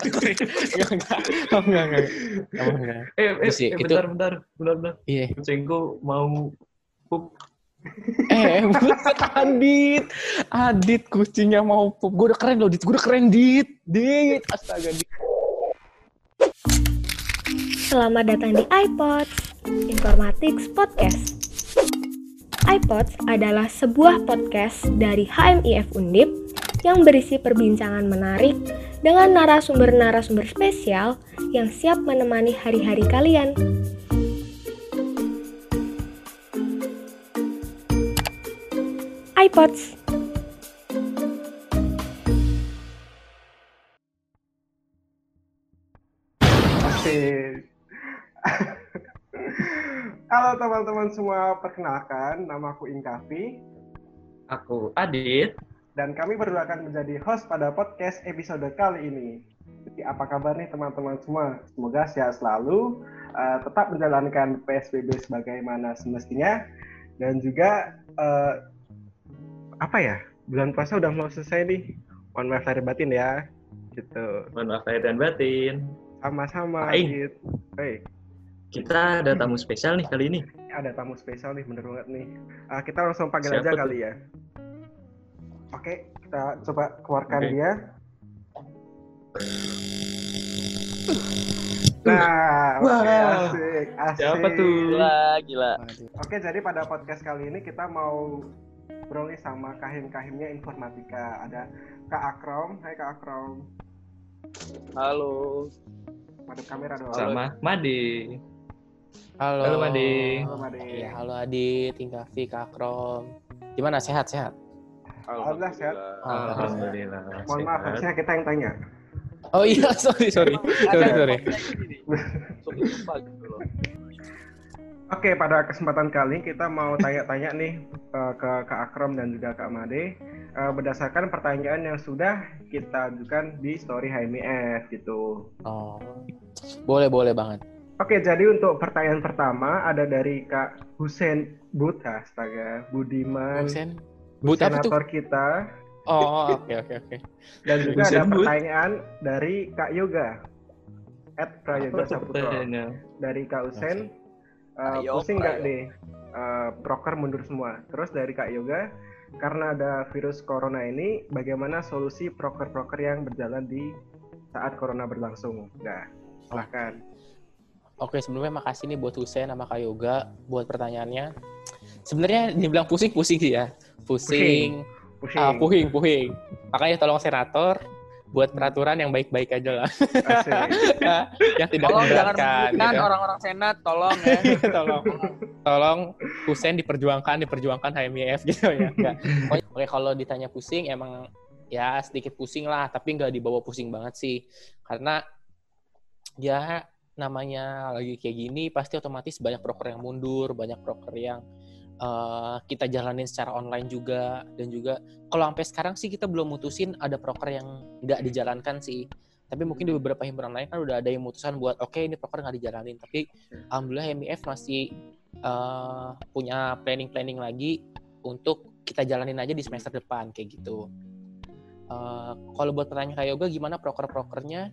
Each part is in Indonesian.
enggak, enggak. Oh, enggak, enggak. Eh, eh, ya, eh, itu- bentar, bentar, bentar, bentar. Iya. Kucingku mau pup. Eh, buset Adit. Adit kucingnya mau pup. Gue udah keren loh, Dit. Gue udah keren, Dit. Dit. Astaga, Dit. Selamat datang di iPods, Informatics Podcast. iPods adalah sebuah podcast dari HMIF Undip yang berisi perbincangan menarik dengan narasumber-narasumber spesial yang siap menemani hari-hari kalian. iPods. Asik. Halo teman-teman semua, perkenalkan nama aku Inkafi Aku Adit. Dan kami berdua akan menjadi host pada podcast episode kali ini. Jadi apa kabar nih teman-teman semua? Semoga sehat selalu, eh, tetap menjalankan PSBB sebagaimana semestinya dan juga eh, apa ya? Bulan puasa udah mau selesai nih. Mohon maaf lahir batin ya. Gitu. Mohon maaf lahir dan batin. Sama-sama. Gitu. Hei. Kita ada tamu spesial nih kali ini. ada tamu spesial nih, bener banget nih. Ah, kita langsung panggil Siapa aja tuh? kali ya. Oke, kita coba keluarkan Oke. dia. Nah, oke, Wow. asik, asik. Siapa tuh? Gila, gila. Oke, jadi pada podcast kali ini kita mau ngobrol nih sama kahim-kahimnya informatika. Ada Kak Akrom. Hai Kak Akrom. Halo. Madep kamera dong. Sama Made. Halo. Halo, Made. Halo, Made. Iya, halo Adit, Ingafi, Kak Krom. Gimana, sehat-sehat? Alhamdulillah, sehat. Alhamdulillah. Mohon maaf, harusnya kita yang tanya. Oh iya, sorry, sorry. sorry, sorry. Oke, pada kesempatan kali ini kita mau tanya-tanya nih eh, ke Kak Akrom dan juga Kak Made eh, berdasarkan pertanyaan yang sudah kita ajukan di story HMIF gitu. Oh. Boleh, boleh banget. Oke, jadi untuk pertanyaan pertama ada dari Kak Husen But, astaga, Budiman, Husen. But apa tuh? senator kita, Oh, oke, oke, oke. dan juga ada pertanyaan dari Kak Yoga, at Prayoga pertanyaannya? dari Kak Usen. Uh, Ayo, pusing nggak ayo. nih? Uh, proker mundur semua. Terus dari Kak Yoga karena ada virus corona ini bagaimana solusi proker-proker yang berjalan di saat corona berlangsung? Nah silahkan Oke, sebelumnya makasih nih buat Husen sama Kak Yoga buat pertanyaannya. Sebenarnya dibilang pusing-pusing sih ya. Pusing, pusing ah, puhing, puhing. Makanya tolong senator buat peraturan yang baik-baik aja lah. Asik. yang tidak Tolong jangan gitu. orang-orang senat, tolong ya. tolong tolong Husen diperjuangkan diperjuangkan HMIF gitu ya Nggak. Pokoknya- oke kalau ditanya pusing emang ya sedikit pusing lah tapi nggak dibawa pusing banget sih karena ya namanya lagi kayak gini pasti otomatis banyak broker yang mundur banyak broker yang eh, kita jalanin secara online juga. Dan juga kalau sampai sekarang sih kita belum mutusin ada broker yang nggak dijalankan sih. Tapi mungkin di beberapa himpunan lain kan udah ada yang mutusan buat oke ini broker nggak dijalanin. Tapi alhamdulillah MIF masih eh, punya planning-planning lagi untuk kita jalanin aja di semester depan kayak gitu. Eh, kalau buat pertanyaan kayak yoga gimana proker-prokernya?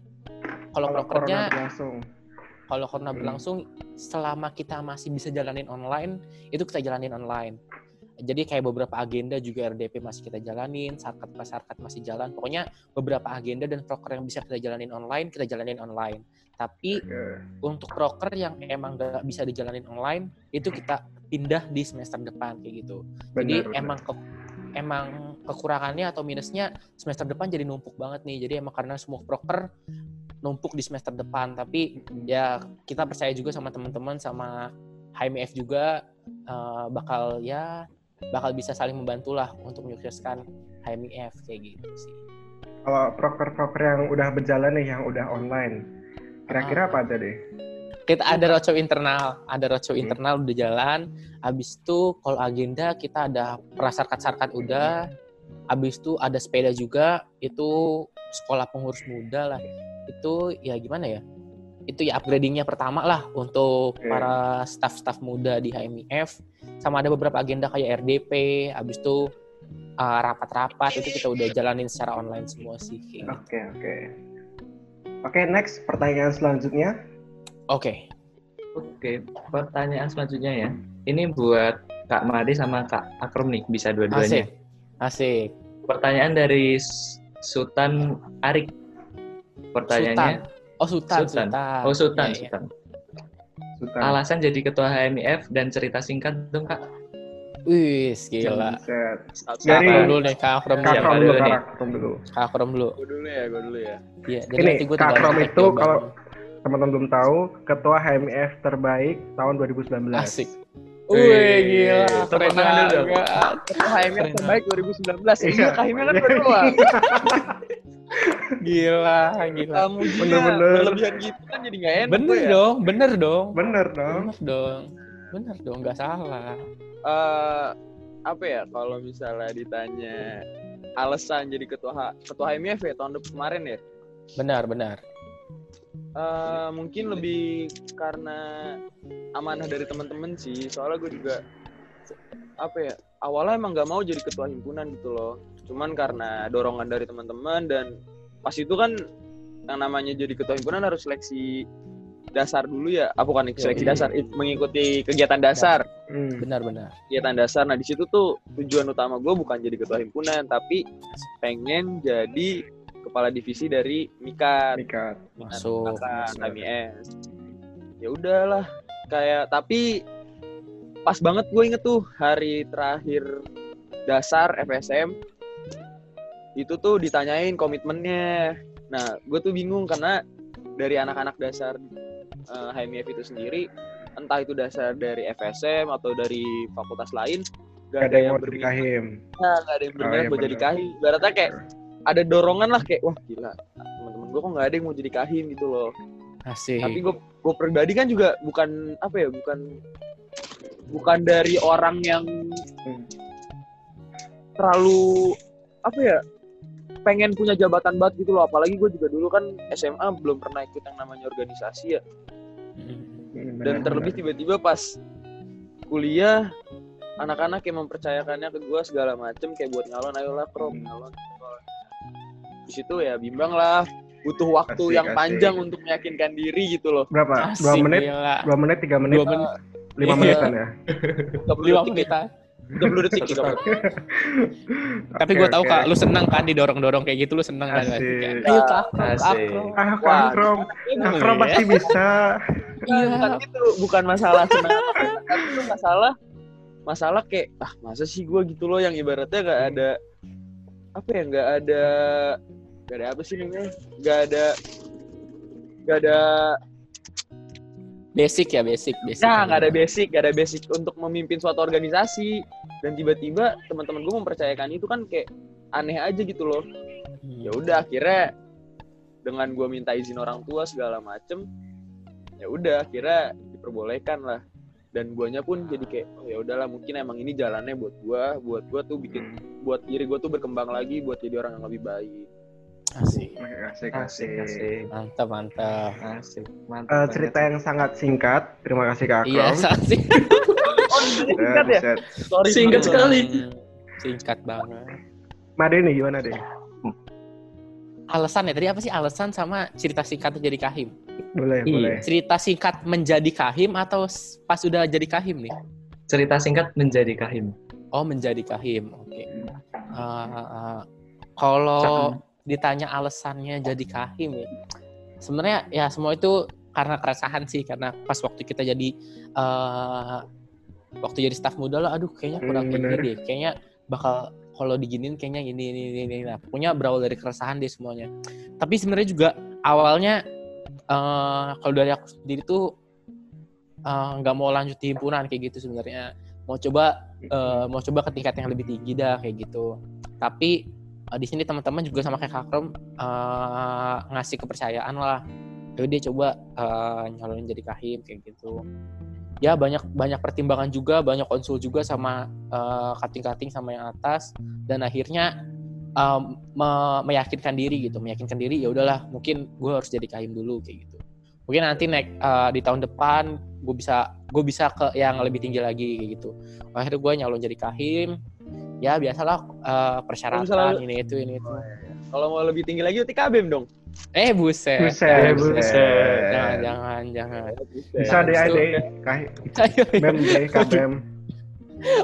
Kalau prokernya berlangsung kalau corona Hmm. berlangsung selama kita masih bisa jalanin online itu kita jalanin online. Jadi kayak beberapa agenda juga RDP masih kita jalanin, sarkat sarkat masih jalan. Pokoknya beberapa agenda dan proker yang bisa kita jalanin online kita jalanin online. Tapi Oke. untuk proker yang emang gak bisa dijalanin online itu kita pindah di semester depan kayak gitu. Jadi Benar, benar. emang ke, emang kekurangannya atau minusnya semester depan jadi numpuk banget nih. Jadi emang karena semua proker numpuk di semester depan. Tapi ya kita percaya juga sama teman-teman sama HMF juga eh, bakal ya bakal bisa saling membantu lah untuk menyukseskan HMIF kayak gitu sih. kalau proker-proker yang udah berjalan nih yang udah online kira-kira apa aja deh kita ada roadshow internal, ada roadshow Hmm. internal udah jalan. Habis itu kalau agenda kita ada prasarkat-sarkat udah. Habis itu ada sepeda juga, itu sekolah pengurus muda lah. Itu ya gimana ya? Itu ya upgradingnya pertama lah untuk Oke. para staff-staff muda di HMIF. Sama ada beberapa agenda kayak RDP, habis itu uh, rapat-rapat itu kita udah jalanin secara online semua sih. oke oke Oke, next pertanyaan selanjutnya. Oke. Oke, pertanyaan selanjutnya ya. Ini buat Kak Made sama Kak Akrom nih, bisa dua-duanya. Asik. Asik. Pertanyaan dari Sultan Arik. Pertanyaannya, Oh, Sultan. Sultan. Sultan. oh Sultan, iya. Sultan. Sultan. Alasan jadi ketua HMIF dan cerita singkat dong Kak. Wih, gila. Kak Dari- dulu nih, Kak Akrom Kak dulu. Akrom dulu, Kak nih? Akrom dulu. Kak Akrom dulu. Gue dulu ya, gue dulu ya. Iya, jadi Ini gue Kak Akrom itu kalau teman-teman belum tahu, ketua HMIF terbaik tahun 2019. Asik. Wih, gila. Keren banget. HMF Keren terbaik 2019. Iya. Iya, Kahimnya kan berdua. Gila, gila. Kamu Bener-bener. berlebihan gitu kan jadi nggak enak. Bener ya. dong, bener dong. Bener dong. Bener dong. Bener dong, nggak salah. Eh, apa ya kalau misalnya ditanya alasan jadi ketua H- ketua HMF ya tahun depan kemarin ya Benar, benar. Eh, mungkin lebih karena amanah dari teman-teman sih soalnya gue juga apa ya awalnya emang nggak mau jadi ketua himpunan gitu loh cuman karena dorongan dari teman-teman dan pas itu kan yang namanya jadi ketua himpunan harus seleksi dasar dulu ya ah bukan seleksi dasar it- mengikuti kegiatan dasar Hmm. Benar, benar. kegiatan dasar nah di situ tuh tujuan utama gue bukan jadi ketua himpunan tapi pengen jadi kepala divisi dari Mikat. Mikat masuk. KMIS ya udahlah kayak tapi pas banget gue inget tuh hari terakhir dasar FSM itu tuh ditanyain komitmennya nah gue tuh bingung karena dari anak-anak dasar eh, HMIF itu sendiri entah itu dasar dari FSM atau dari fakultas lain Gak ada yang mau berminat dikahim. Nah, nggak ada yang Oh, berminat iya buat jadi kahim. Ibaratnya kayak ada dorongan lah kayak wah gila teman-teman gue kok nggak ada yang mau jadi kahim gitu loh. Asik. Tapi gue gue pribadi kan juga bukan apa ya bukan bukan dari orang yang Hmm. terlalu apa ya pengen punya jabatan banget gitu loh apalagi gue juga dulu kan SMA belum pernah ikut yang namanya organisasi ya Hmm, dan bener, terlebih tiba-tiba pas kuliah anak-anak yang mempercayakannya ke gue segala macem kayak buat nyalon ayolah krom Hmm. nyalon nyalon. di situ ya bimbang lah butuh waktu Asik, yang asik. panjang untuk meyakinkan diri gitu loh berapa? Asik, Dua menit, Gila. dua menit, tiga menit, Dua menit. lima Iya. menitan ya. 30 Lima menit. Ya 30 detik 30 detik. Tapi Oke, gue tahu kak, lu seneng kan didorong-dorong kayak gitu, lu seneng kan? Asik. Kayak, Ayo kak, Kak Akrom Iya. pasti bisa. Bukan, bukan gitu bukan masalah tapi itu masalah masalah kayak ah masa sih gue gitu loh yang ibaratnya nggak ada apa ya nggak ada nggak ada apa sih namanya nggak ada nggak ada Basic ya, basic, basic. nah nggak ada basic nggak ada basic untuk memimpin suatu organisasi. Dan tiba-tiba teman-teman gue mempercayakan itu kan kayak aneh aja gitu loh. Ya udah akhirnya dengan gue minta izin orang tua segala macem ya udah akhirnya diperbolehkan lah. Dan guanya pun jadi kayak oh ya udahlah mungkin emang ini jalannya buat gua buat gua tuh bikin buat diri gua tuh berkembang lagi buat jadi orang yang lebih baik Asik. Asik, Asik, asik. asik. Mantap, mantap. Asik. Mantap. Eh, banget. cerita yang sangat singkat. Terima kasih Kak Iya, Akrom. asik. oh singkat ya sorry Singkat sekali. Singkat banget. Made nih gimana deh? Alasan ya, tadi apa sih alasan sama cerita singkat jadi kahim? Boleh, Iya. boleh. Cerita singkat menjadi kahim atau pas udah jadi kahim nih? Cerita singkat menjadi kahim. Oh, menjadi kahim. Oke. Eh, eh, kalau ditanya alasannya jadi kahim ya, sebenarnya ya semua itu karena keresahan sih karena pas waktu kita jadi eh waktu jadi staf muda lah, aduh kayaknya kurang Hmm, gini deh, kayaknya bakal kalau diginin kayaknya ini ini ini, ini. Nah, pokoknya berawal dari keresahan deh semuanya. Tapi sebenarnya juga awalnya eh kalau dari aku sendiri tuh eh, nggak mau lanjut di himpunan kayak gitu sebenarnya. Mau coba eh, mau coba ke tingkat yang lebih tinggi dah kayak gitu. Tapi eh, di sini teman-teman juga sama kayak Kakrom eh, ngasih kepercayaan lah. Jadi dia coba eh, nyalonin jadi kahim kayak gitu. Ya banyak banyak pertimbangan juga, banyak konsul juga sama kating-kating sama yang atas dan akhirnya eh, me- meyakinkan diri gitu, meyakinkan diri ya udahlah mungkin gue harus jadi kahim dulu kayak gitu. Mungkin nanti naik eh, di tahun depan gue bisa gue bisa ke yang lebih tinggi lagi kayak gitu. Akhirnya gue nyalon jadi kahim. Ya biasalah eh, persyaratan misalnya- ini itu ini itu. kalau mau lebih tinggi lagi berarti KBM dong Eh buset. Buset, buset. Jangan jangan jangan. Bisa deh, deh. Deh, Kak Bem.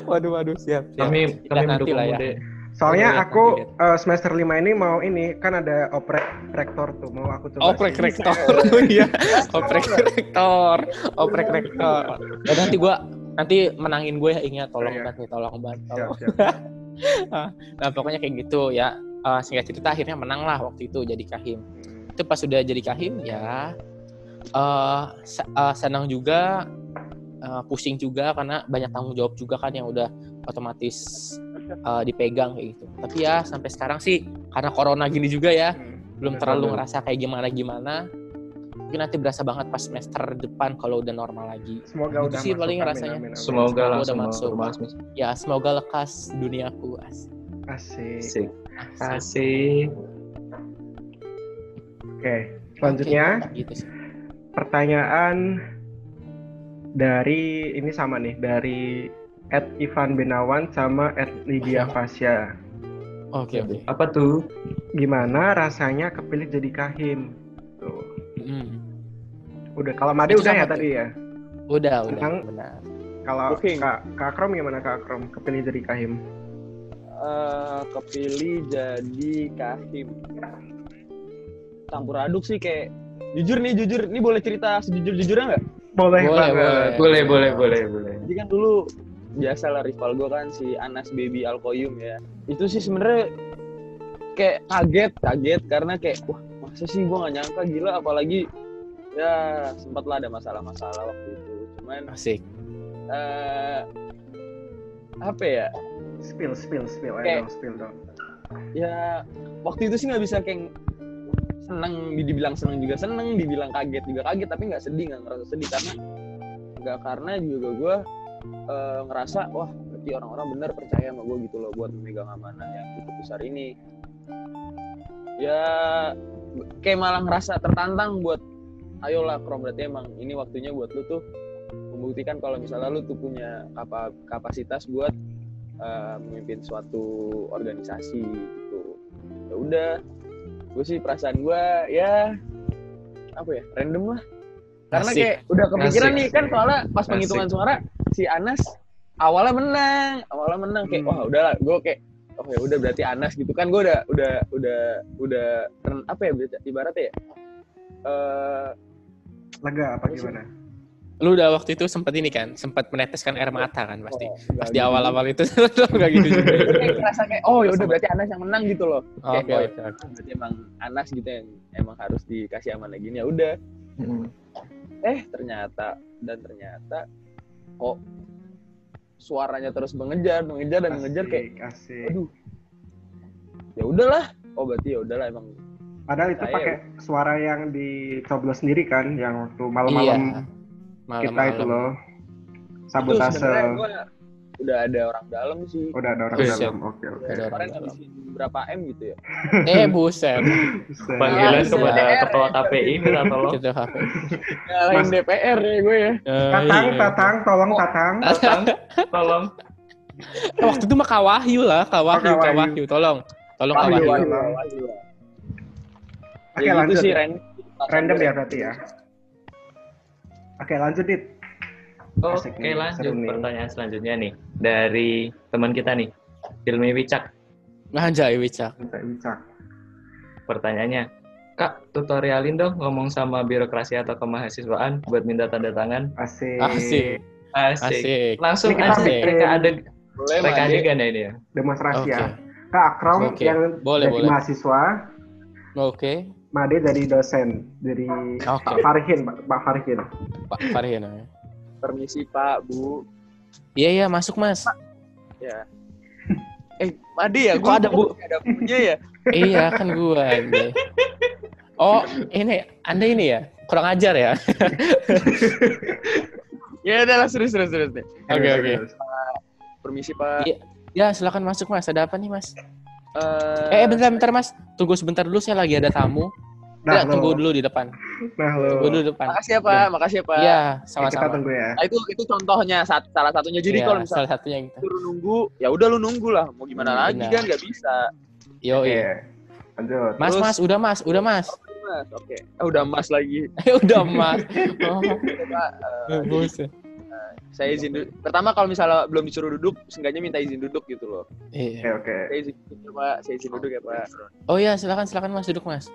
Waduh waduh siap. siap. Kami Kita kami nanti mendukung lah ya. Bude. Soalnya aku eh, semester 5 ini mau ini kan ada oprek rektor tuh mau aku coba. Oprek rektor. Iya. Oprek rektor. Oprek rektor. Ya nanti gua nanti menangin gue ya ingat tolong Oh, iya. banget nih tolong banget. Tolong. siap. Nah pokoknya kayak gitu ya. Eh, singkat cerita akhirnya menang lah waktu itu jadi kahim. Itu pas sudah jadi kahim ya eh, senang juga eh, pusing juga karena banyak tanggung jawab juga kan yang udah otomatis eh, dipegang kayak gitu. Tapi ya sampai sekarang sih karena corona gini juga ya Hmm. belum terlalu ngerasa kayak gimana gimana. Mungkin nanti berasa banget pas semester depan kalau udah normal lagi. Semoga Itu udah sih masuk. paling Amin, rasanya. amin, amin. Semoga Semoga langsung udah masuk. Ya semoga lekas duniaku. As- Asik. Asik. asik. Asik. Oke, selanjutnya Oke, gitu sih. pertanyaan dari ini sama nih dari Ed Ivan Benawan sama Ed Lydia Fasya. Oke oke. Apa tuh? Gimana rasanya kepilih jadi kahim? Udah kalau Made Itu udah ya tuh. tadi ya. Udah udah Tentang- benar. Kalau Booking. Kak Kak Akrom gimana Kak Akrom kepilih jadi kahim? Eh, kepilih jadi kahim. Campur aduk sih kayak jujur nih jujur ini boleh cerita sejujur jujurnya nggak? Boleh, Boleh, banget. boleh. Boleh, boleh, boleh, boleh. Jadi kan dulu biasa lah rival gue kan si Anas Baby Alkoyum ya. Itu sih sebenarnya kayak kaget, kaget karena kayak wah masa sih gue gak nyangka gila apalagi ya sempat lah ada masalah-masalah waktu itu. Cuman Asik. eh apa ya? Spill, spill, spill, Kayak- dong, spill dong. Ya waktu itu sih nggak bisa kayak seneng, dibilang seneng juga seneng, dibilang kaget juga kaget, tapi nggak sedih, nggak ngerasa sedih karena nggak karena juga gue eh, ngerasa wah berarti orang-orang bener percaya sama gue gitu loh buat memegang amanah yang cukup besar ini. Ya kayak malah ngerasa tertantang buat ayolah Krom berarti emang ini waktunya buat lu tuh membuktikan kalau misalnya lu tuh punya apa kapasitas buat eh, memimpin suatu organisasi gitu ya udah gue sih perasaan gue ya apa ya random lah karena Asik. kayak udah kepikiran Asik, nih kan soalnya pas Asik. penghitungan suara si Anas awalnya menang awalnya menang kayak Hmm. wah udahlah gue kayak oh ya udah berarti Anas gitu kan gue udah udah udah udah apa ya ibaratnya ya eh Lega apa gimana? Lu udah waktu itu sempat ini kan, sempat meneteskan air mata kan pasti. oh, Pas di gitu. awal-awal itu enggak gitu juga. kayak ngerasa kayak oh ya udah berarti Anas yang menang gitu loh Oke Kayak, oh, oke. berarti emang Anas gitu yang emang harus dikasih amanah gini ya udah Hmm. eh ternyata dan ternyata kok suaranya terus mengejar mengejar dan mengejar kayak asik. aduh ya udahlah oh berarti ya udahlah emang Padahal itu pakai suara yang dicoblos sendiri kan, yang waktu Iya. malam-malam Malam-malam. kita itu loh. Sabotase. udah ada orang dalam sih Udah ada orang Iya, dalam. Oke, oke. Ada orang kemarin dalam. habisin berapa m gitu ya Eh buset. Buset. Panggilan Ah, kepada DPR. ketua KPI minta tolong. Gitu HP. nyalain DPR ya gue ya Eh, Tatang, iya. tatang, tolong tatang. Tatang, tolong. Waktu itu mah Kak Wahyu lah, Kak Wahyu, Kak Kak Wahyu. Wahyu, tolong. Tolong Kak Wahyu, Wahyu. Oke, Ya gitu lanjut. sih ya. random Random ya berarti ya. Oke, lanjut Dit. Oke nih, lanjut nih. pertanyaan selanjutnya nih dari teman kita nih Hilmi Wicak Anjay, Wicak. Wicak. pertanyaannya Kak tutorialin dong ngomong sama birokrasi atau kemahasiswaan buat minta tanda tangan Asik. Asik, asik, asik. langsung Ini kita asik bikin- reka adeg boleh reka Made. adegan ya ini ya Demonstrasi Oke. ya. Kak Akrom Oke, yang boleh, jadi boleh. mahasiswa, Oke. Made dari dosen, dari Oke. Pak Farihin, Pak, Pak Farihin. Pak Farhin. ya. permisi Pak Bu Iya, iya, masuk, Mas. ya eh Made ya Kok ada, Bu? ada punya ya iya, kan gua. anjay. Oh, ini Anda ini ya? Kurang ajar ya? ya udah lah serius serius serius deh Oke, oke. permisi Pak Iya. Ya, silakan masuk, Mas. Ada apa nih, Mas? Eh, Eh, bentar, bentar, Mas. Tunggu sebentar dulu, saya lagi ada tamu. Nah, Ya, tunggu dulu di depan. Nah, lo. Tunggu dulu di depan. makasih ya Pak makasih ya Pak Iya, Oke, kita sama-sama. tunggu ya. Nah, itu itu contohnya salah satunya jadi Iya, kalau misalnya salah satunya gitu. suruh nunggu ya udah lu nunggu lah mau gimana Hmm, lagi benar. kan nggak bisa Yo, Oke. iya. Lanjut. Mas, Terus- Mas, udah Mas, udah Mas. Mas. Oke. Eh, udah Mas lagi. Udah mas. Oh, Pak, eh, buset. saya izin dulu. Pertama kalau misalnya belum disuruh duduk, seenggaknya minta izin duduk gitu loh. Iya. Oke, oke. Saya izin duduk ya, Pak. Saya izin duduk ya, Pak. Oh iya, silakan silakan Mas duduk Mas.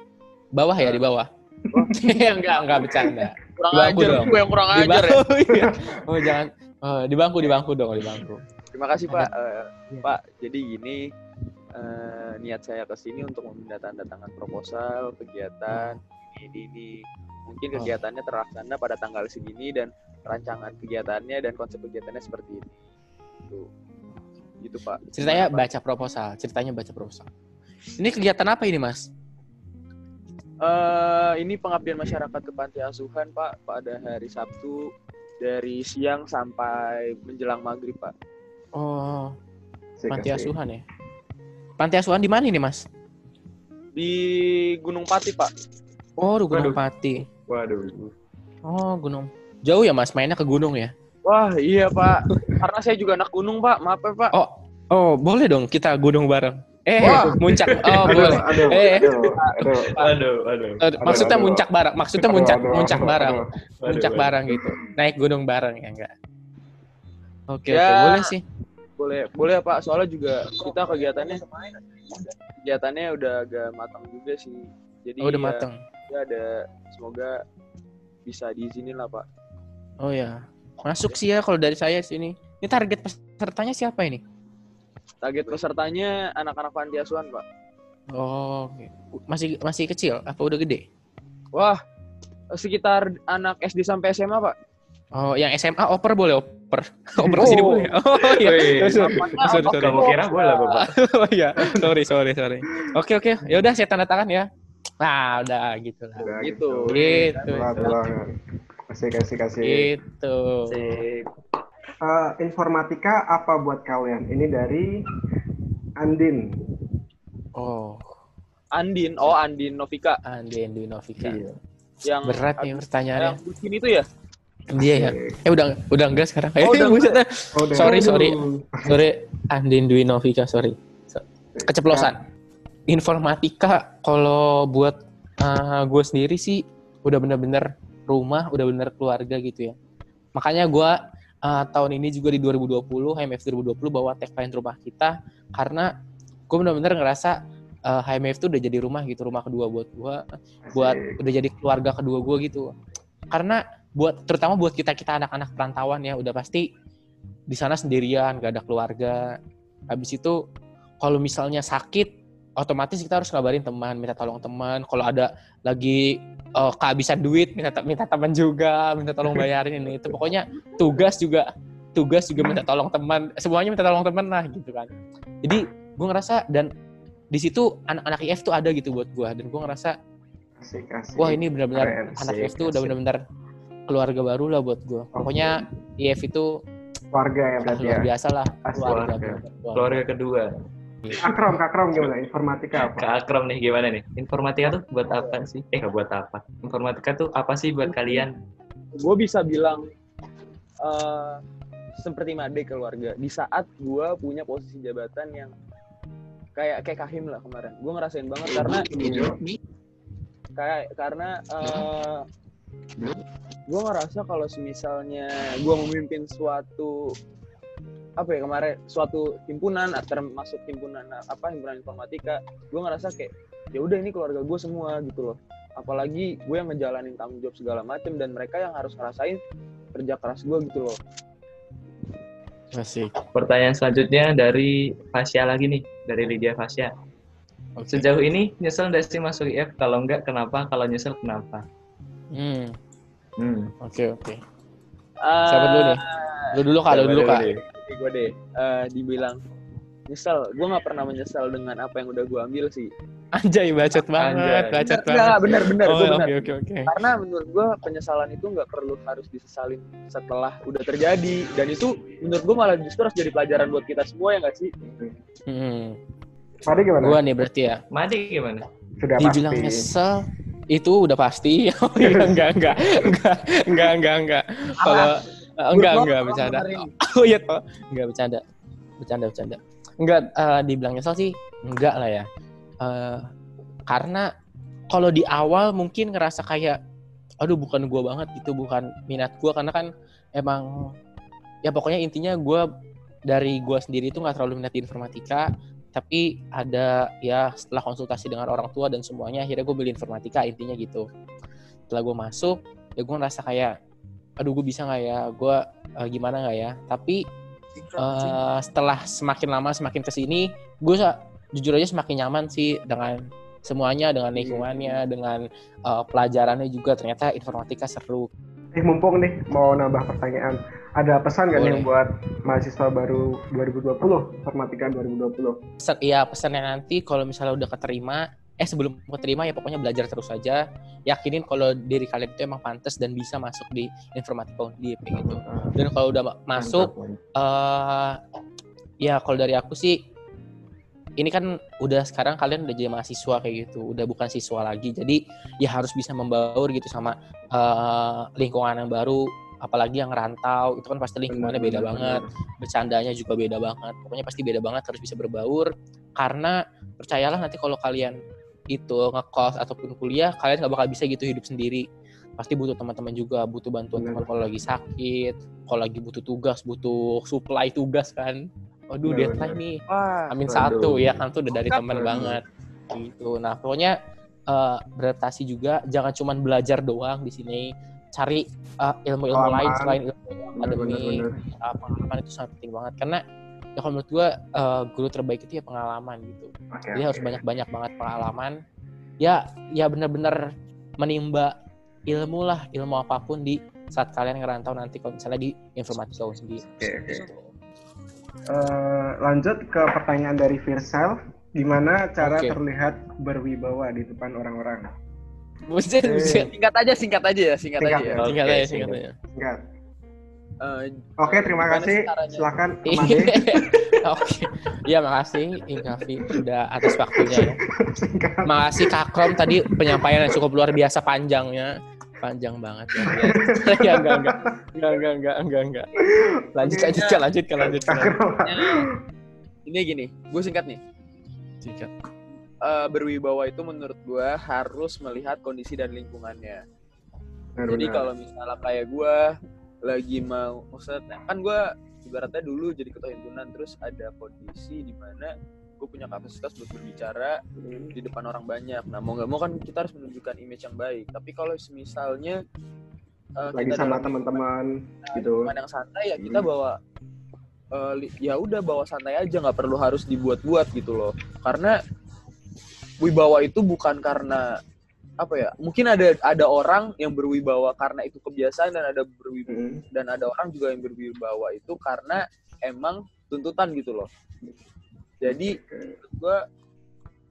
Bawah ya di bawah. enggak, enggak bercanda. Kurang Di bangku ajar, dong. gue yang kurang Di ajar ya. bangku. iya. Oh jangan oh, di bangku di bangku dong, di bangku. Terima kasih, Pak. Eh, Iya. Pak, jadi gini, eh, niat saya ke sini untuk mendatangkan proposal, kegiatan, ini, ini. Mungkin Oh. kegiatannya terlaksana pada tanggal segini dan rancangan kegiatannya dan konsep kegiatannya seperti ini. Gitu. Gitu, Pak. Ceritanya Gimana, Pak? baca proposal, ceritanya baca proposal. Ini kegiatan apa ini, Mas? Eh, ini pengabdian masyarakat ke panti asuhan, Pak, pada hari Sabtu dari siang sampai menjelang maghrib, Pak. Oh, panti asuhan ya. Panti asuhan di mana ini, Mas? Di Gunung Pati, Pak. Oh, di Gunung Waduh. Pati. Waduh. Oh, gunung. Jauh ya, Mas? Mainnya ke gunung ya? Wah, iya, Pak. Karena saya juga anak gunung, Pak. Maaf ya, Pak. Oh, oh, boleh dong kita gunung bareng. Eh, Wah. muncak. Oh, Aduh, boleh. aduh, Eh. aduh, aduh. Aduh, aduh. Eh, maksudnya aduh. muncak bareng. Maksudnya Aduh, muncak aduh, muncak aduh, bareng. aduh. Muncak bareng gitu. Naik gunung bareng ya enggak? Oke, Ya. oke, boleh sih. Boleh, boleh Pak. Soalnya juga kita kegiatannya kegiatannya udah agak matang juga sih. Jadi Oh, udah ya, mateng. ya ada semoga bisa diizinin lah, Pak. Oh ya. Masuk sih ya kalau dari saya sini. Ini target pesertanya siapa ini? Target pesertanya anak-anak panti asuhan, Pak. Oh, oke. masih masih kecil apa udah gede? Wah, sekitar anak SD sampai SMA, Pak. Oh, yang SMA oper boleh oper. oper ke sini Oh. boleh. Oh iya. Sorry, Apanya sorry, apa sorry. Kamu kira bola, Bapak? oh iya. Sorry, sorry, sorry. Oke, oke. Ya udah saya tanda tangan ya. Nah, udah gitu lah. Udah Gitu. Gitu. Banget. Kasih, kasih, kasih. Gitu. Sip. Eh, informatika apa buat kalian? Ini dari Andin. Oh, Andin, oh Andin Novika Andi Dwi Novika. Iya. yang Berat nih yang pertanyaannya. bucin itu ya? Dia ya. Eh udah udah enggak sekarang. Eh, Oh, udah. Oh, udah. Sorry, Aduh. sorry. Sorry, Andin Dwi Novika, sorry. So- Keceplosan. Informatika kalau buat gue sendiri sih udah bener-bener rumah, udah bener keluarga gitu ya. Makanya gue uh, tahun ini juga di 2020, HMF 2020 bawa tagline rumah kita karena gue bener-bener ngerasa uh, HMF itu udah jadi rumah gitu, rumah kedua buat gue, buat udah jadi keluarga kedua gue gitu. Karena buat terutama buat kita kita anak-anak perantauan ya udah pasti di sana sendirian, gak ada keluarga. Habis itu kalau misalnya sakit, otomatis kita harus ngabarin teman, minta tolong teman. Kalau ada lagi eh, kehabisan duit, minta minta teman juga, minta tolong bayarin ini itu. Pokoknya tugas juga tugas juga minta tolong teman, semuanya minta tolong teman lah gitu kan. Jadi gue ngerasa dan di situ anak-anak IF tuh ada gitu buat gue dan gue ngerasa Asik, asik. wah ini benar-benar anak IF tuh udah benar-benar keluarga baru lah buat gue. Pokoknya IF itu Keluarga ya berarti ya. luar biasa lah. Keluarga. keluarga. Keluarga kedua. Akram, Kak Akram gimana? Informatika apa? Kak Akram nih gimana nih? Informatika tuh buat apa sih? Eh buat apa? Informatika tuh apa sih buat kalian? gue bisa bilang eh seperti Made keluarga di saat gue punya posisi jabatan yang kayak kayak Kahim lah kemarin gue ngerasain banget karena kayak karena eh gue ngerasa kalau semisalnya gue memimpin suatu apa ya kemarin suatu himpunan termasuk himpunan apa himpunan informatika gue ngerasa kayak ya udah ini keluarga gue semua gitu loh apalagi gue yang ngejalanin tanggung jawab segala macem dan mereka yang harus ngerasain kerja keras gue gitu loh Asik. Pertanyaan selanjutnya dari Fasya lagi nih, dari Lydia Fasya. Oke. Sejauh ini nyesel nggak sih masuk IF? Kalau nggak, kenapa? Kalau nyesel, kenapa? Hmm, Hmm. oke oke. Siapa dulu nih? Lu dulu kak, lu dulu kak. Nih? gue deh eh, dibilang nyesel gue nggak pernah menyesal dengan apa yang udah gue ambil sih Anjay, bacot banget, Anjay. bacot Nggak, banget. bener bener Oh, oke oke. karena menurut gue penyesalan itu nggak perlu harus disesalin setelah udah terjadi dan itu menurut gue malah justru harus jadi pelajaran buat kita semua ya nggak sih Hmm. Tadi gimana? Gua nih berarti ya. Madi gimana? Sudah Dibilang pasti. nyesel itu udah pasti. Oh iya, enggak enggak enggak enggak enggak enggak. Kalau enggak enggak bercanda. Oh iya toh. Enggak bercanda. Bercanda bercanda. Enggak eh, dibilang nyesel sih enggak lah ya. Eh, karena kalau di awal mungkin ngerasa kayak aduh bukan gue banget gitu bukan minat gue karena kan emang ya pokoknya intinya gue dari gue sendiri itu nggak terlalu minat di informatika tapi ada ya setelah konsultasi dengan orang tua dan semuanya akhirnya gue beli informatika intinya gitu setelah gue masuk ya gue ngerasa kayak aduh gue bisa nggak ya? Gue uh, gimana nggak ya? Tapi uh, setelah semakin lama semakin ke sini gue jujur aja semakin nyaman sih dengan semuanya dengan lingkungannya dengan uh, pelajarannya juga. Ternyata informatika seru. Eh mumpung nih mau nambah pertanyaan. Ada pesan nggak nih buat mahasiswa baru 2020 informatika 2020 pesan iya pesannya nanti kalau misalnya udah keterima eh sebelum keterima ya pokoknya belajar terus saja yakinin kalau diri kalian itu emang pantas dan bisa masuk di informatika undip gitu. Dan kalau udah masuk uh, ya kalau dari aku sih ini kan udah sekarang kalian udah jadi mahasiswa kayak gitu. Udah bukan siswa lagi jadi ya harus bisa membaur gitu sama uh, lingkungan yang baru apalagi yang rantau. Itu kan pasti lingkungannya beda banget bercandanya juga beda banget. Pokoknya pasti beda banget harus bisa berbaur. Karena percayalah nanti kalau kalian itu ngekos ataupun kuliah kalian nggak bakal bisa gitu hidup sendiri. Pasti butuh teman-teman juga butuh bantuan teman kalau lagi sakit kalau lagi butuh tugas butuh supply tugas kan. Waduh bener, deadline nih. Wah, amin satu ya kan tuh udah dari teman banget. Gitu. Nah pokoknya uh, beradaptasi juga jangan cuma belajar doang di sini. Cari uh, ilmu-ilmu uh, lain selain ilmu akademik. pengalaman itu sangat penting banget. Karena ya kalau menurut gue uh, guru terbaik itu ya pengalaman gitu okay, jadi okay. harus banyak banyak banget pengalaman ya ya benar-benar menimba ilmu lah ilmu apa pun di saat kalian ngerantau nanti kalau misalnya di informatika sendiri okay, okay. Gitu. Uh, lanjut ke pertanyaan dari Virsel gimana cara okay. terlihat berwibawa di depan orang-orang Buset, eh. singkat aja, singkat aja ya, singkat, singkat aja. Ya. Singkat aja, singkat aja. Singkat. Uh, Oke, terima kasih. Silakan Oke. Iya, makasih Inkafi udah atas waktunya ya. Makasih Kak Krom tadi penyampaian yang cukup luar biasa panjangnya. Panjang banget ya. ya enggak enggak. Enggak enggak enggak enggak enggak. Lanjut lanjut lanjut lanjut. Ini gini, gue singkat nih. Singkat. Uh, berwibawa itu menurut gue harus melihat kondisi dan lingkungannya. Jadi kalau misalnya kayak gue lagi mau maksudnya kan gue ibaratnya dulu jadi ketua himpunan terus ada kondisi di mana gue punya kapasitas buat berbicara hmm. di depan orang banyak nah mau nggak mau kan kita harus menunjukkan image yang baik tapi kalau misalnya uh, lagi sama teman-teman gitu yang santai ya kita hmm. bawa uh, ya udah bawa santai aja nggak perlu harus dibuat-buat gitu loh karena wibawa itu bukan karena apa ya mungkin ada ada orang yang berwibawa karena itu kebiasaan dan ada berwibawa hmm. dan ada orang juga yang berwibawa itu karena emang tuntutan gitu loh jadi gue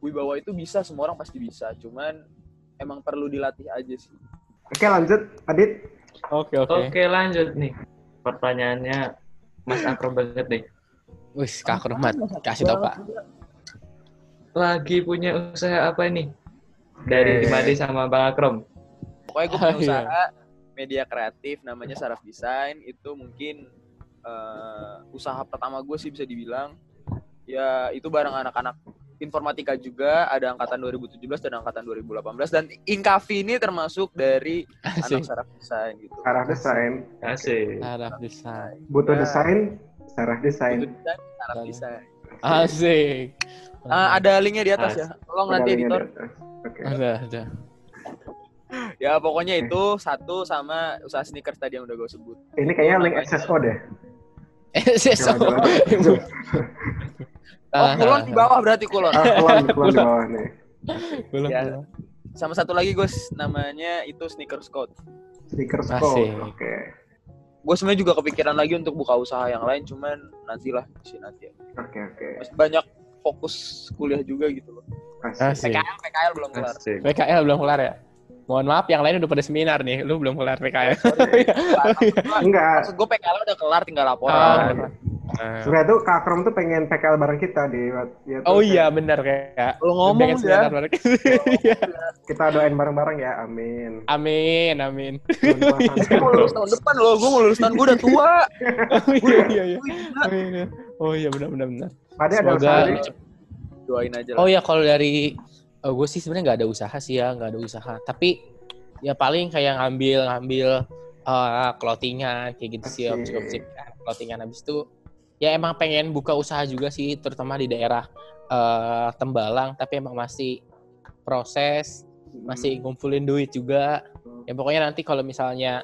wibawa itu bisa semua orang pasti bisa cuman emang perlu dilatih aja sih oke lanjut Adit oke oke oke lanjut nih pertanyaannya Mas Akrom banget nih Wis, Kak Akromat, kasih tau Pak. Lagi punya usaha apa ini? Dari Madi sama Bang Akrom. Pokoknya gue punya usaha media kreatif namanya Saraf Design itu mungkin uh, usaha pertama gue sih bisa dibilang ya itu bareng anak-anak informatika juga ada angkatan 2017 dan angkatan 2018 dan Inkavi ini termasuk dari Asik. anak Saraf Design gitu. Saraf Design. Asik. Saraf Design. Butuh ya. desain, Saraf Design. Butuh desain, Saraf Design. Asik. Uh, ada linknya di atas As. ya. Tolong nanti editor. Okay. Ada, ada. ya pokoknya itu satu sama usaha sneakers tadi yang udah gue sebut. Ini kayaknya link SSO deh. SSO. oh, kulon di bawah berarti kulon. Ah, kulon, kulon di bawah nih. Kulon. Ya. Sama satu lagi gue namanya itu sneakers code. Sneakers code. Oke. Okay. Gue sebenarnya juga kepikiran lagi untuk buka usaha yang lain, cuman nantilah sih nanti. Oke okay, oke. Okay. Masih banyak fokus kuliah juga gitu loh. Asik. PKL, PKL belum kelar. Asik. PKL belum kelar ya? Mohon maaf, yang lain udah pada seminar nih. Lu belum kelar PKL. Enggak. Maksud gue PKL udah kelar, tinggal laporan. Oh, Uh. Sebenarnya tuh Kak Krom tuh pengen PKL bareng kita di ya, Oh iya benar kayak. Lu ngomong ya. Bareng. Iya. kita doain bareng-bareng ya. Amin. Amin, amin. gue mau lulus tahun depan loh. Gue mau lulus tahun gue udah tua. oh, iya, iya, iya. Amin. Oh iya benar benar benar. Ada usaha doain aja lah. Oh ya kalau dari Oh, gue sih sebenarnya nggak ada usaha sih ya, nggak ada usaha. Tapi ya paling kayak ngambil ngambil uh, clothingan kayak gitu sih, Asik. opsi clothingan habis itu ya emang pengen buka usaha juga sih, terutama di daerah eh, Tembalang. Tapi emang masih proses, masih ngumpulin duit juga. Ya pokoknya nanti kalau misalnya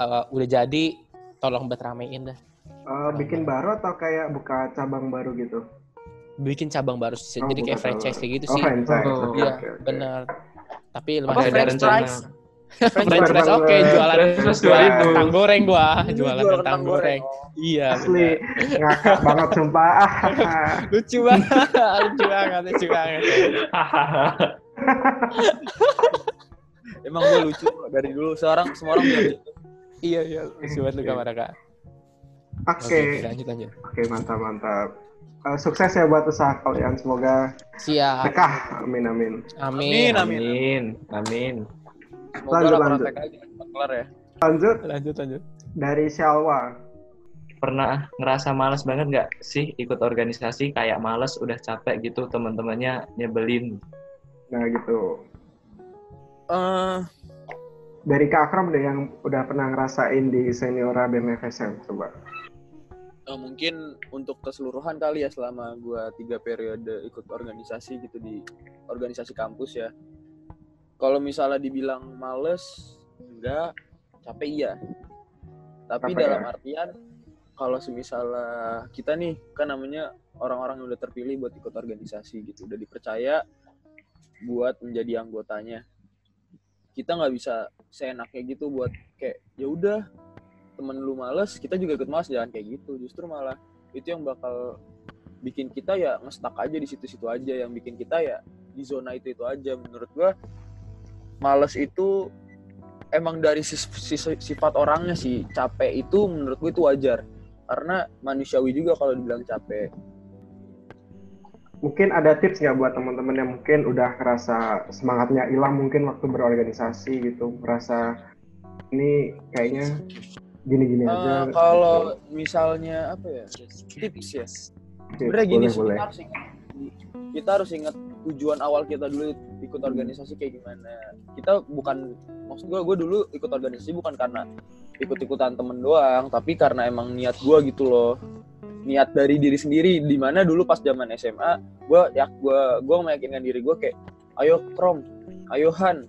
eh, udah jadi, tolong buat ramein dah. Eh, bikin baru atau kayak buka cabang baru gitu? Bikin cabang baru sih, Oh, jadi kayak franchise kayak gitu Oh, sih. franchise. Oh, Oke, Iya, oke, oke. bener. Tapi lumayan ada rencana. fries? French fries oke French jualan jualan 2000. kentang goreng gua jualan Jual kentang goreng iya Asli ngakak banget sumpah. lucu banget lucu banget lucu banget Emang gue lucu dari dulu. Seorang semua orang bilang gitu. iya iya lucu banget lu kamar kak Oke, lanjut lanjut oke mantap mantap. Eh, sukses ya buat usaha kalian. Semoga siap berkah. Amin amin. amin Amin. Amin. Amin. Semoga Lanjut, lanjut. Kelar ya. Lanjut lanjut lanjut dari Shalwa. Pernah ngerasa males banget nggak sih ikut organisasi kayak males udah capek gitu teman-temannya nyebelin. Nah gitu. Eh, Dari Kak Akram deh yang udah pernah ngerasain di Seniora BMFSM coba. Eh, mungkin untuk keseluruhan kali ya selama gua tiga periode ikut organisasi gitu di organisasi kampus ya. Kalau misalnya dibilang males, enggak, capek iya. Tapi Capek dalam ya? artian kalau semisalnya kita nih kan namanya orang-orang yang udah terpilih buat ikut organisasi gitu, udah dipercaya buat menjadi anggotanya. Kita nggak bisa seenaknya gitu buat kayak ya udah temen lu males, kita juga ikut males jangan kayak gitu. Justru malah itu yang bakal bikin kita ya ngestak aja di situ-situ aja, yang bikin kita ya di zona itu itu aja. Menurut gua males itu emang dari sifat orangnya sih. Capek itu menurut gue itu wajar. Karena manusiawi juga kalau dibilang capek. Mungkin ada tips nggak buat teman-teman yang mungkin udah ngerasa semangatnya hilang mungkin waktu berorganisasi gitu, merasa ini kayaknya gini-gini Eh, aja. kalau misalnya apa ya tips ya sebenarnya gini boleh, sih boleh. kita harus ingat kita harus ingat tujuan awal kita dulu ikut organisasi kayak gimana kita bukan maksud gue gue dulu ikut organisasi bukan karena ikut-ikutan temen doang tapi karena emang niat gue gitu loh niat dari diri sendiri di mana dulu pas zaman SMA gue ya gue gue meyakinkan diri gue kayak ayo Krom ayo Han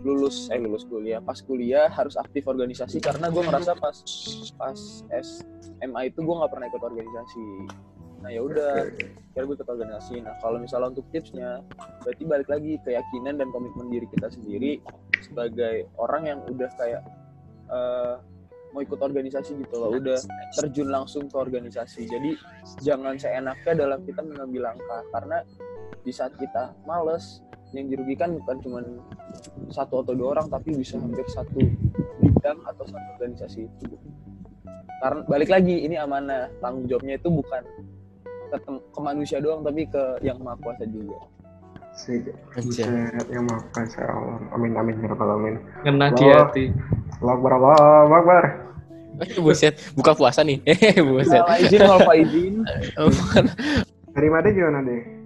lulus eh lulus kuliah. Pas kuliah harus aktif organisasi karena gue ngerasa pas pas SMA itu gue nggak pernah ikut organisasi. Nah ya udah kira gue ikut organisasi. Nah kalau misalnya untuk tipsnya berarti balik lagi keyakinan dan komitmen diri kita sendiri sebagai orang yang udah kayak eh, mau ikut organisasi gitu loh. Udah terjun langsung ke organisasi. Jadi jangan seenaknya dalam kita mengambil langkah karena di saat kita males yang dirugikan bukan cuma satu atau dua orang tapi bisa hampir satu bidang atau satu organisasi itu karena balik lagi ini amanah tanggung jawabnya itu bukan ke, ke manusia doang tapi ke yang maha kuasa juga yang maafkan saya Allah. Amin amin ya rabbal alamin. Ngena di hati. Akbar Allahu Akbar. buset buka puasa nih buset izin kalau Pak izin Dari Made gimana deh?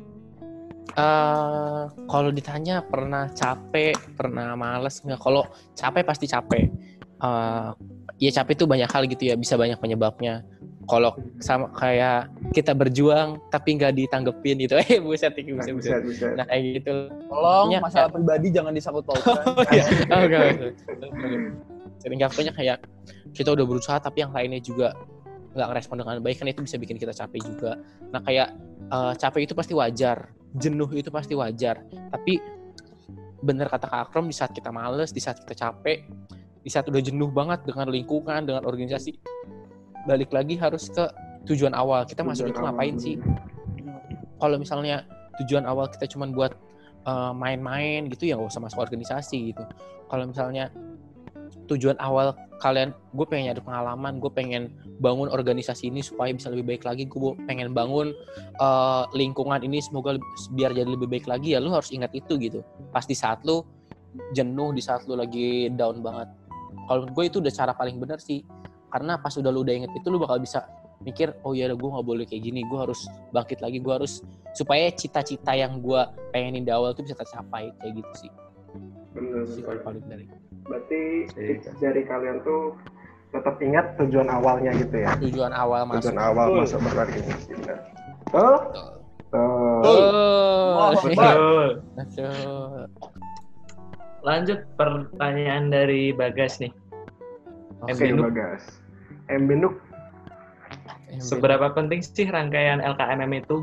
Eh, kalau ditanya pernah capek, pernah males nggak? Kalau capek pasti capek. Eh, ya capek itu banyak hal gitu ya, bisa banyak penyebabnya. Kalau sama kayak kita berjuang tapi nggak ditanggepin gitu, eh buset, buset, buset. Buset buset. Nah kayak gitu. tolong Ya, masalah pribadi jangan disangkut pautkan Oh iya, oh, enggak. Sering capeknya kayak kita udah berusaha tapi yang lainnya juga nggak ngerespon dengan baik kan itu bisa bikin kita capek juga. Nah kayak eh, capek itu pasti wajar, jenuh itu pasti wajar. Tapi bener kata Kak Akrom di saat kita males, di saat kita capek, di saat udah jenuh banget dengan lingkungan, dengan organisasi, balik lagi harus ke tujuan awal. Kita masuk itu ngapain sih? Kalau misalnya tujuan awal kita cuma buat eh, main-main gitu ya nggak usah masuk organisasi gitu. Kalau misalnya tujuan awal kalian, gue pengen nyari pengalaman, gue pengen bangun organisasi ini supaya bisa lebih baik lagi, gue pengen bangun eh, lingkungan ini semoga biar jadi lebih baik lagi ya lu harus ingat itu gitu. Pas di saat lu jenuh, di saat lu lagi down banget. Kalau gue itu udah cara paling benar sih, karena pas udah lu udah inget itu lu bakal bisa mikir oh ya gue nggak boleh kayak gini gue harus bangkit lagi gue harus supaya cita-cita yang gue pengenin di awal tuh bisa tercapai kayak gitu sih bener sih kalau paling dari berarti Iya. tips dari kalian tuh tetap ingat tujuan awalnya gitu ya tujuan awal masuk tujuan awal Betul. masuk berorganisasi bener Betul? Betul. Betul. Oh, Betul. betul. Lanjut pertanyaan dari Bagas nih. Oke, Mbinuk. Bagas. Mbinuk Seberapa penting sih rangkaian LKMM itu?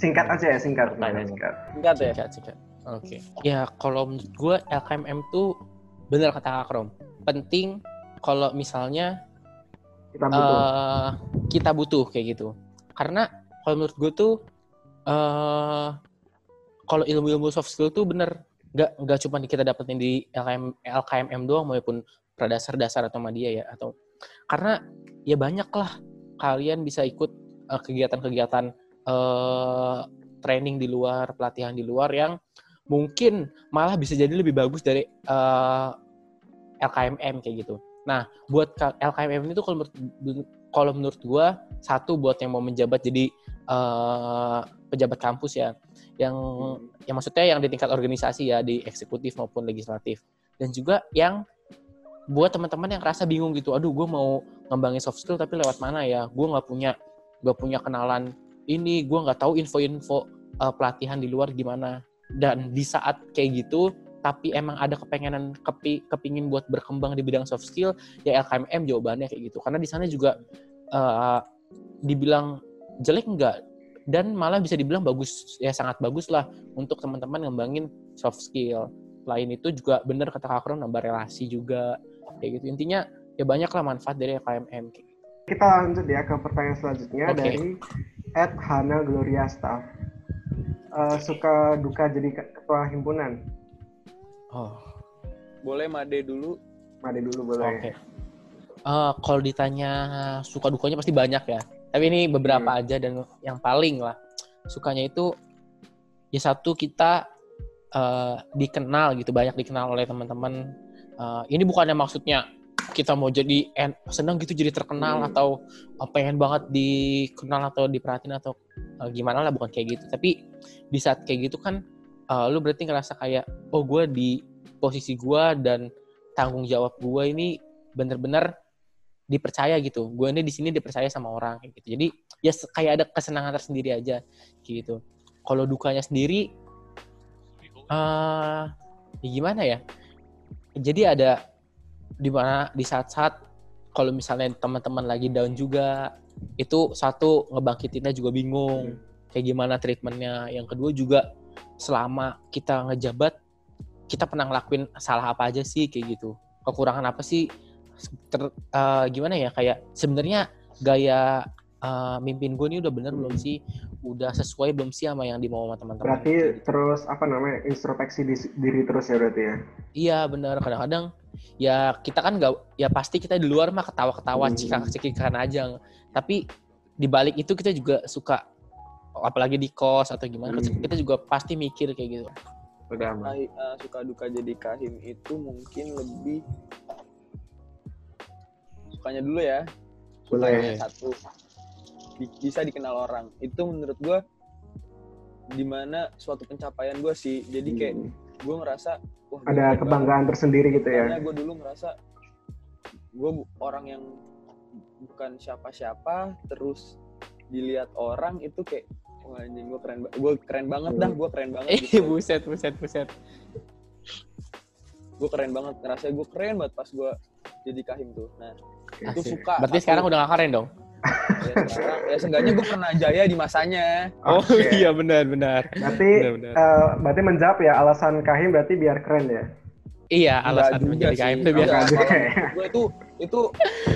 Singkat aja ya, singkat. Pertanyaannya. singkat. Singkat ya. Singkat, singkat. Oke. Ya kalau menurut gue LKMM tuh bener kata Kak Rom. Penting kalau misalnya Kita butuh. eh kita butuh kayak gitu. Karena kalau menurut gue tuh eh kalau ilmu-ilmu soft skill tuh bener nggak nggak cuma kita dapetin di LKM, LKMM doang maupun pradasar-dasar atau media ya atau karena ya banyak lah kalian bisa ikut eh, kegiatan-kegiatan eh training di luar pelatihan di luar yang mungkin malah bisa jadi lebih bagus dari eh, LKMM kayak gitu. Nah, buat LKMM ini tuh kalau menurut kalau menurut gua satu buat yang mau menjabat jadi eh, pejabat kampus ya, yang yang maksudnya yang di tingkat organisasi ya di eksekutif maupun legislatif, dan juga yang buat teman-teman yang rasa bingung gitu, aduh gue mau ngembangin soft skill tapi lewat mana ya, gue nggak punya nggak punya kenalan ini, gue nggak tahu info-info eh, pelatihan di luar gimana, dan di saat kayak gitu tapi emang ada kepengenan kepi, kepingin buat berkembang di bidang soft skill ya LKMM jawabannya kayak gitu karena di sana juga eh, dibilang jelek enggak dan malah bisa dibilang bagus ya sangat bagus lah untuk teman-teman ngembangin soft skill lain itu juga bener kata Kak Kron nambah relasi juga kayak gitu intinya ya banyak lah manfaat dari LKMM kayak gitu. Kita lanjut ya ke pertanyaan selanjutnya Oke. dari Ed Hana Gloria Staff. Eh, suka duka jadi ke- ketua himpunan. oh Boleh Made dulu. Made dulu oke boleh. Eh, kalau ditanya suka dukanya pasti banyak ya tapi ini beberapa aja dan yang paling lah sukanya itu ya satu kita eh, dikenal gitu banyak dikenal oleh teman-teman Eh, ini bukannya maksudnya kita mau jadi en- senang gitu jadi terkenal Hmm. atau eh, pengen banget dikenal atau diperhatiin atau eh, gimana lah bukan kayak gitu. Tapi di saat kayak gitu kan eh, lu berarti ngerasa kayak oh gue di posisi gue dan tanggung jawab gue ini bener-bener dipercaya gitu. Gue ini di sini dipercaya sama orang kayak gitu. Jadi ya kayak ada kesenangan tersendiri aja gitu. Kalau dukanya sendiri eh ya gimana ya? Jadi ada di mana di saat-saat kalau misalnya teman-teman lagi down juga itu satu ngebangkitinnya juga bingung. Kayak gimana treatmentnya. Yang kedua juga selama kita ngejabat kita pernah ngelakuin salah apa aja sih kayak gitu. Kekurangan apa sih? Ter- eh, gimana ya? Kayak sebenarnya gaya eh, mimpin gue ini udah bener belum sih udah sesuai belum sih sama yang dimau sama teman-teman Berarti terus apa namanya introspeksi di- diri terus ya berarti ya. Iya benar kadang-kadang ya kita kan nggak ya pasti kita di luar mah ketawa-ketawa Hmm. cikak-cikikan aja tapi di balik itu kita juga suka apalagi di kos atau gimana Hmm. kita juga pasti mikir kayak gitu Udah aman. Eh, suka duka jadi kahim itu mungkin lebih sukanya dulu ya. Boleh. Sukanya satu Bi- bisa dikenal orang. Itu menurut gua di mana suatu pencapaian gua sih. Jadi kayak Hmm. gue ngerasa wah, Ada kebanggaan tersendiri gitu banget. ya. Karena gue dulu ngerasa gue orang yang bukan siapa-siapa terus dilihat orang itu kayak wah anjing gue keren gue keren banget dah gue keren banget eh gitu. buset buset buset gue keren banget ngerasa gue keren banget pas gue jadi kahim tuh nah itu Asik. suka berarti satu. sekarang udah gak keren dong ya, sekarang ya seenggaknya gue pernah jaya di masanya. Oh Oke. iya benar benar. Berarti benar benar. eh, berarti menjawab ya alasan Kahim berarti biar keren ya. iya alasan juga menjadi. KM itu kalau gue itu itu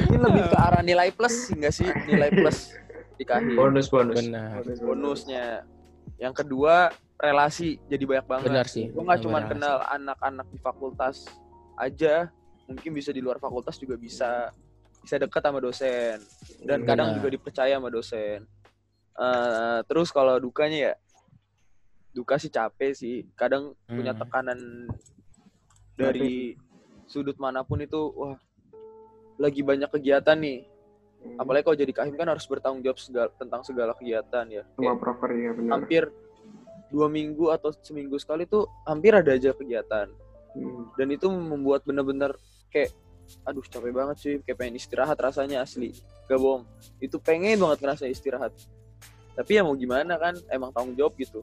mungkin lebih ke arah nilai plus enggak sih? Nilai plus di kahim. Bonus bonus. benar. Bonusnya. Yang kedua relasi. Jadi banyak banget. Benar sih. Gue nggak cuma kenal anak-anak di fakultas aja. Mungkin bisa di luar fakultas juga bisa bisa dekat sama dosen dan kadang Benar. juga dipercaya sama dosen Eh, terus kalau dukanya ya duka sih capek sih kadang punya Hmm. tekanan dari sudut mana pun itu wah lagi banyak kegiatan nih apalagi kalau jadi kahim kan harus bertanggung jawab segala, tentang segala kegiatan ya Semua proper ya benar. hampir dua minggu atau seminggu sekali tuh hampir ada aja kegiatan Hmm. dan itu membuat bener-bener kayak aduh capek banget sih kayak pengen istirahat rasanya asli. Gak bohong. Itu pengen banget ngerasa istirahat. Tapi ya mau gimana kan emang tanggung jawab gitu.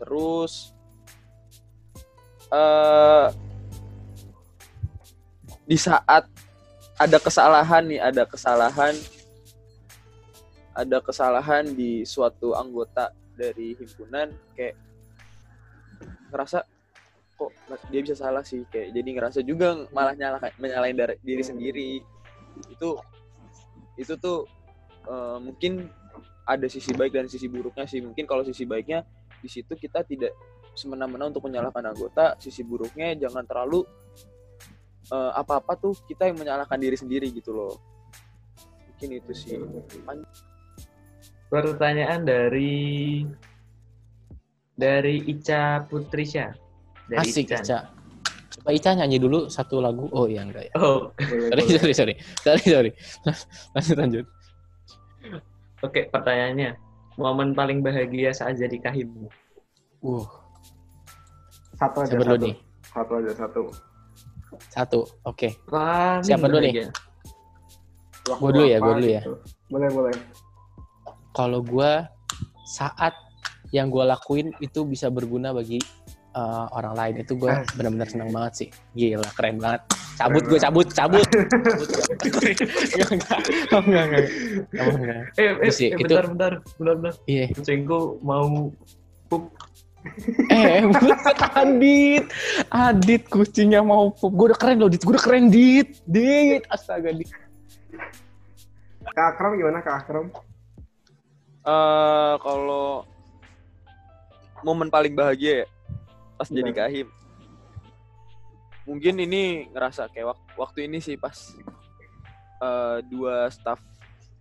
Terus eh di saat ada kesalahan nih ada kesalahan ada kesalahan di suatu anggota dari himpunan kayak ngerasa kok dia bisa salah sih kayak jadi ngerasa juga malah nyalah menyalahin dari- diri sendiri. Itu itu tuh eh, mungkin ada sisi baik dan sisi buruknya sih. Mungkin kalau sisi baiknya di situ kita tidak semena-mena untuk menyalahkan anggota. Sisi buruknya jangan terlalu eh, apa-apa tuh kita yang menyalahkan diri sendiri gitu loh. Mungkin itu sih. Pertanyaan dari dari Ica Putrisya. Dari Asik Ican. Ica. Coba Ica nyanyi dulu satu lagu. Oh iya enggak ya. Oh, Boleh, Sorry, boleh. sorry, sorry. Sorry, sorry. Lanjut, lanjut. oke pertanyaannya. Momen paling bahagia saat jadi kahim. Uh, Satu aja siapa dulu satu. nih? Satu aja satu. Satu. Oke. Paling Siapa dulu nih? Gua dulu ya, gua dulu ya. gitu. Boleh boleh. Kalau gua saat yang gua lakuin itu bisa berguna bagi uh, orang lain itu gua Asik. benar-benar senang banget sih. Gila, keren banget. Cabut gue cabut, cabut. cabut. Enggak, enggak. Enggak, enggak. Oh, enggak. Eh, eh, Itu sih, eh, itu- bentar, bentar, bentar, bentar. Iya. Kucingku mau pup. Eh, buset Adit. Adit kucingnya mau pup. Gue udah keren loh, Dit. Gue udah keren, Dit. Dit. Astaga, Dit. Kak Akram gimana Kak Akram? eh kalau momen paling bahagia ya pas Iya. jadi kahim mungkin ini ngerasa kayak wak- waktu ini sih pas eh, dua staff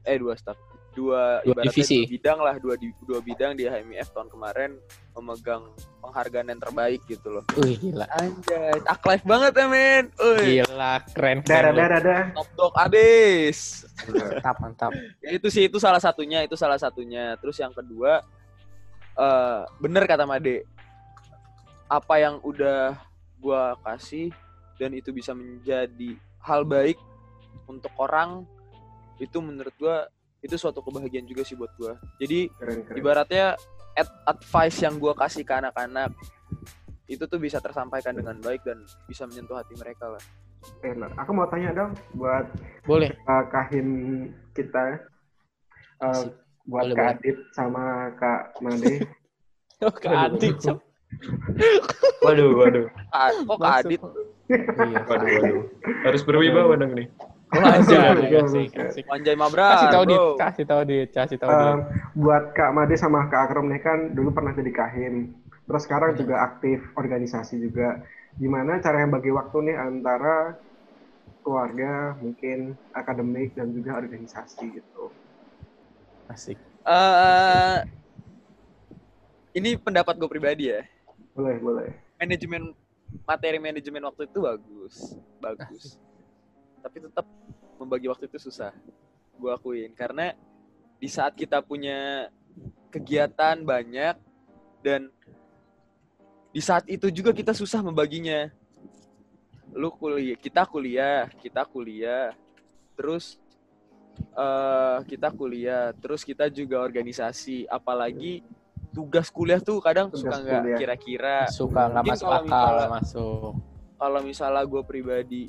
eh dua staff dua, Dua ibaratnya divisi. dua bidang lah dua di- dua bidang di HMIF tahun kemarin memegang penghargaan yang terbaik gitu loh Wih, gila. anjay tak live banget ya men Uy, Gila, keren. Lu. dadah dadah. top dog abis Mantap, mantap. Ya, itu sih itu salah satunya itu salah satunya terus yang kedua eh bener kata Made apa yang udah gua kasih dan itu bisa menjadi hal baik untuk orang itu menurut gua itu suatu kebahagiaan juga sih buat gua jadi Keren keren. ibaratnya ad- advice yang gua kasih ke anak-anak itu tuh bisa tersampaikan dengan baik dan bisa menyentuh hati mereka lah Enak. Aku mau tanya dong buat Boleh. uh, kahim kita. Uh, Asik. buat Boleh Kak. Adit sama Kak Made. Oh, ke Adit. Waduh, waduh. Ah, kok Kak Adit Iya, Waduh, waduh. Harus berwibawa dong nih. Wajar. Iya, Asik, iya. Mabra Kasih tahu bro. kasih tahu Dit, kasih tahu. Um, buat Kak Made sama Kak Akram nih kan dulu pernah jadi kahim. Terus sekarang Hmm. juga aktif organisasi juga. Gimana cara yang bagi waktu nih antara keluarga, mungkin akademik dan juga organisasi gitu. Asik. eh ini pendapat gue pribadi ya. Boleh, boleh. Manajemen materi manajemen waktu itu bagus, bagus. Tapi tetap membagi waktu itu susah. Gue akuin karena di saat kita punya kegiatan banyak dan di saat itu juga kita susah membaginya. Lu kuliah, kita kuliah, kita kuliah. Terus eh kita kuliah, terus kita juga organisasi, apalagi tugas kuliah tuh kadang Tugas suka nggak kira-kira. Suka nggak Mungkin masuk kalau akal misalnya- masuk. Kalau misalnya gue pribadi,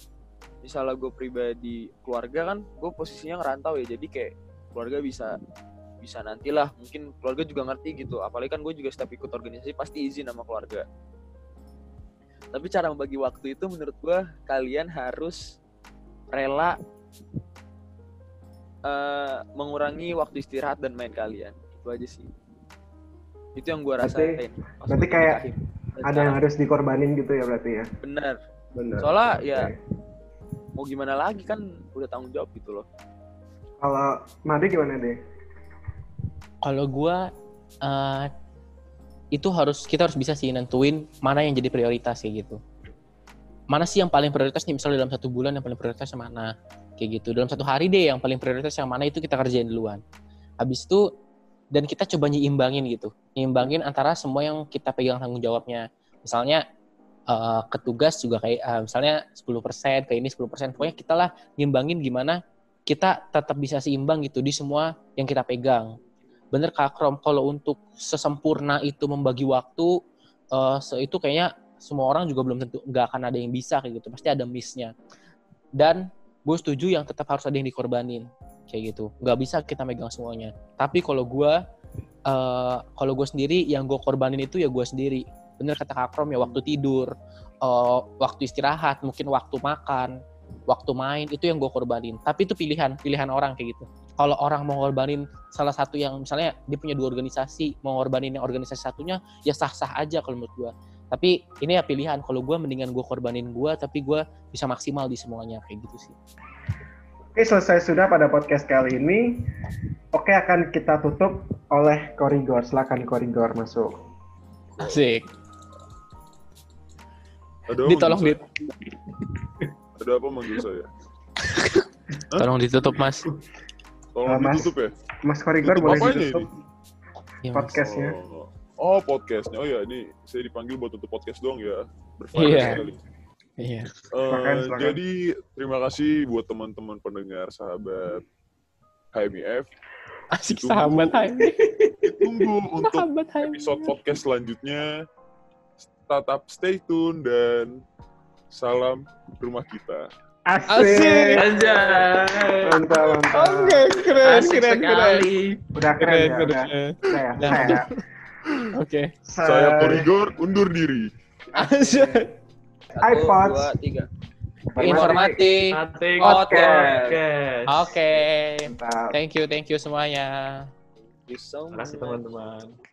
misalnya gue pribadi keluarga kan, gue posisinya ngerantau ya, jadi kayak keluarga bisa bisa nantilah. Mungkin keluarga juga ngerti gitu. Apalagi kan gue juga setiap ikut organisasi pasti izin sama keluarga. Tapi cara membagi waktu itu menurut gue kalian harus rela eh, mengurangi waktu istirahat dan main kalian. Itu aja sih itu yang gue Berarti- rasain berarti gua kayak Ada yang harus dikorbanin gitu ya berarti ya. bener Benar. soalnya ya Oke. mau gimana lagi kan udah tanggung jawab gitu loh Kalau Made gimana deh? Kalau gua eh, itu harus kita harus bisa sih nentuin mana yang jadi prioritas kayak gitu. Mana sih yang paling prioritas nih misalnya dalam satu bulan yang paling prioritas yang mana? kayak gitu dalam satu hari deh yang paling prioritas yang mana itu kita kerjain duluan habis itu dan kita coba nyimbangin gitu. Nyimbangin antara semua yang kita pegang tanggung jawabnya. Misalnya uh, ketugas juga kayak uh, misalnya 10% kayak ini 10% pokoknya kita lah nyimbangin gimana kita tetap bisa seimbang gitu di semua yang kita pegang. Bener Kak Krom kalau untuk sesempurna itu membagi waktu uh, itu kayaknya semua orang juga belum tentu nggak akan ada yang bisa kayak gitu. Pasti ada missnya. Dan gue setuju yang tetap harus ada yang dikorbanin kayak gitu. Nggak bisa kita megang semuanya. Tapi kalau gue uh, kalau gue sendiri yang gue korbanin itu ya gue sendiri. Bener kata Kak Krom ya waktu tidur uh, waktu istirahat mungkin waktu makan waktu main itu yang gue korbanin. Tapi itu pilihan pilihan orang kayak gitu. Kalau orang mau ngorbanin salah satu yang misalnya dia punya dua organisasi mau ngorbanin yang organisasi satunya ya sah-sah aja kalau menurut gue tapi ini ya pilihan. Kalau gue mendingan gue korbanin gue tapi gue bisa maksimal di semuanya kayak gitu sih Oke selesai sudah pada podcast kali ini Oke akan kita tutup oleh Korigor silakan Korigor masuk asik Ada ditolong dit Ada apa manggil saya? tolong ditutup mas Tolong Uh, Mas. ditutup ya. Mas Korigor Tutup boleh ditutup ini? Mas. podcastnya Oh. oh, podcastnya. Oh ya, ini saya dipanggil buat tutup podcast doang ya. Berfaedah Iya. sekali. Iya Eh, Silakan, silakan. jadi terima kasih buat teman-teman pendengar sahabat HMIF. asik Tunggu. sahabat hai Tunggu untuk sahabat hai episode podcast selanjutnya. Tetap stay tune dan salam rumah kita. Asik, Anjay. mantap mantap Oke, keren, Asik keren, keren. sekali. udah keren, Keren, ya keren. udah ya Udah, saya udah. Oke. Saya se- Korigor undur diri. Asik. Satu, iPods. dua, tiga. Informatif. Nothing Podcast. podcast. Oke. Thank you, thank you semuanya. Thank you so Terima kasih teman-teman.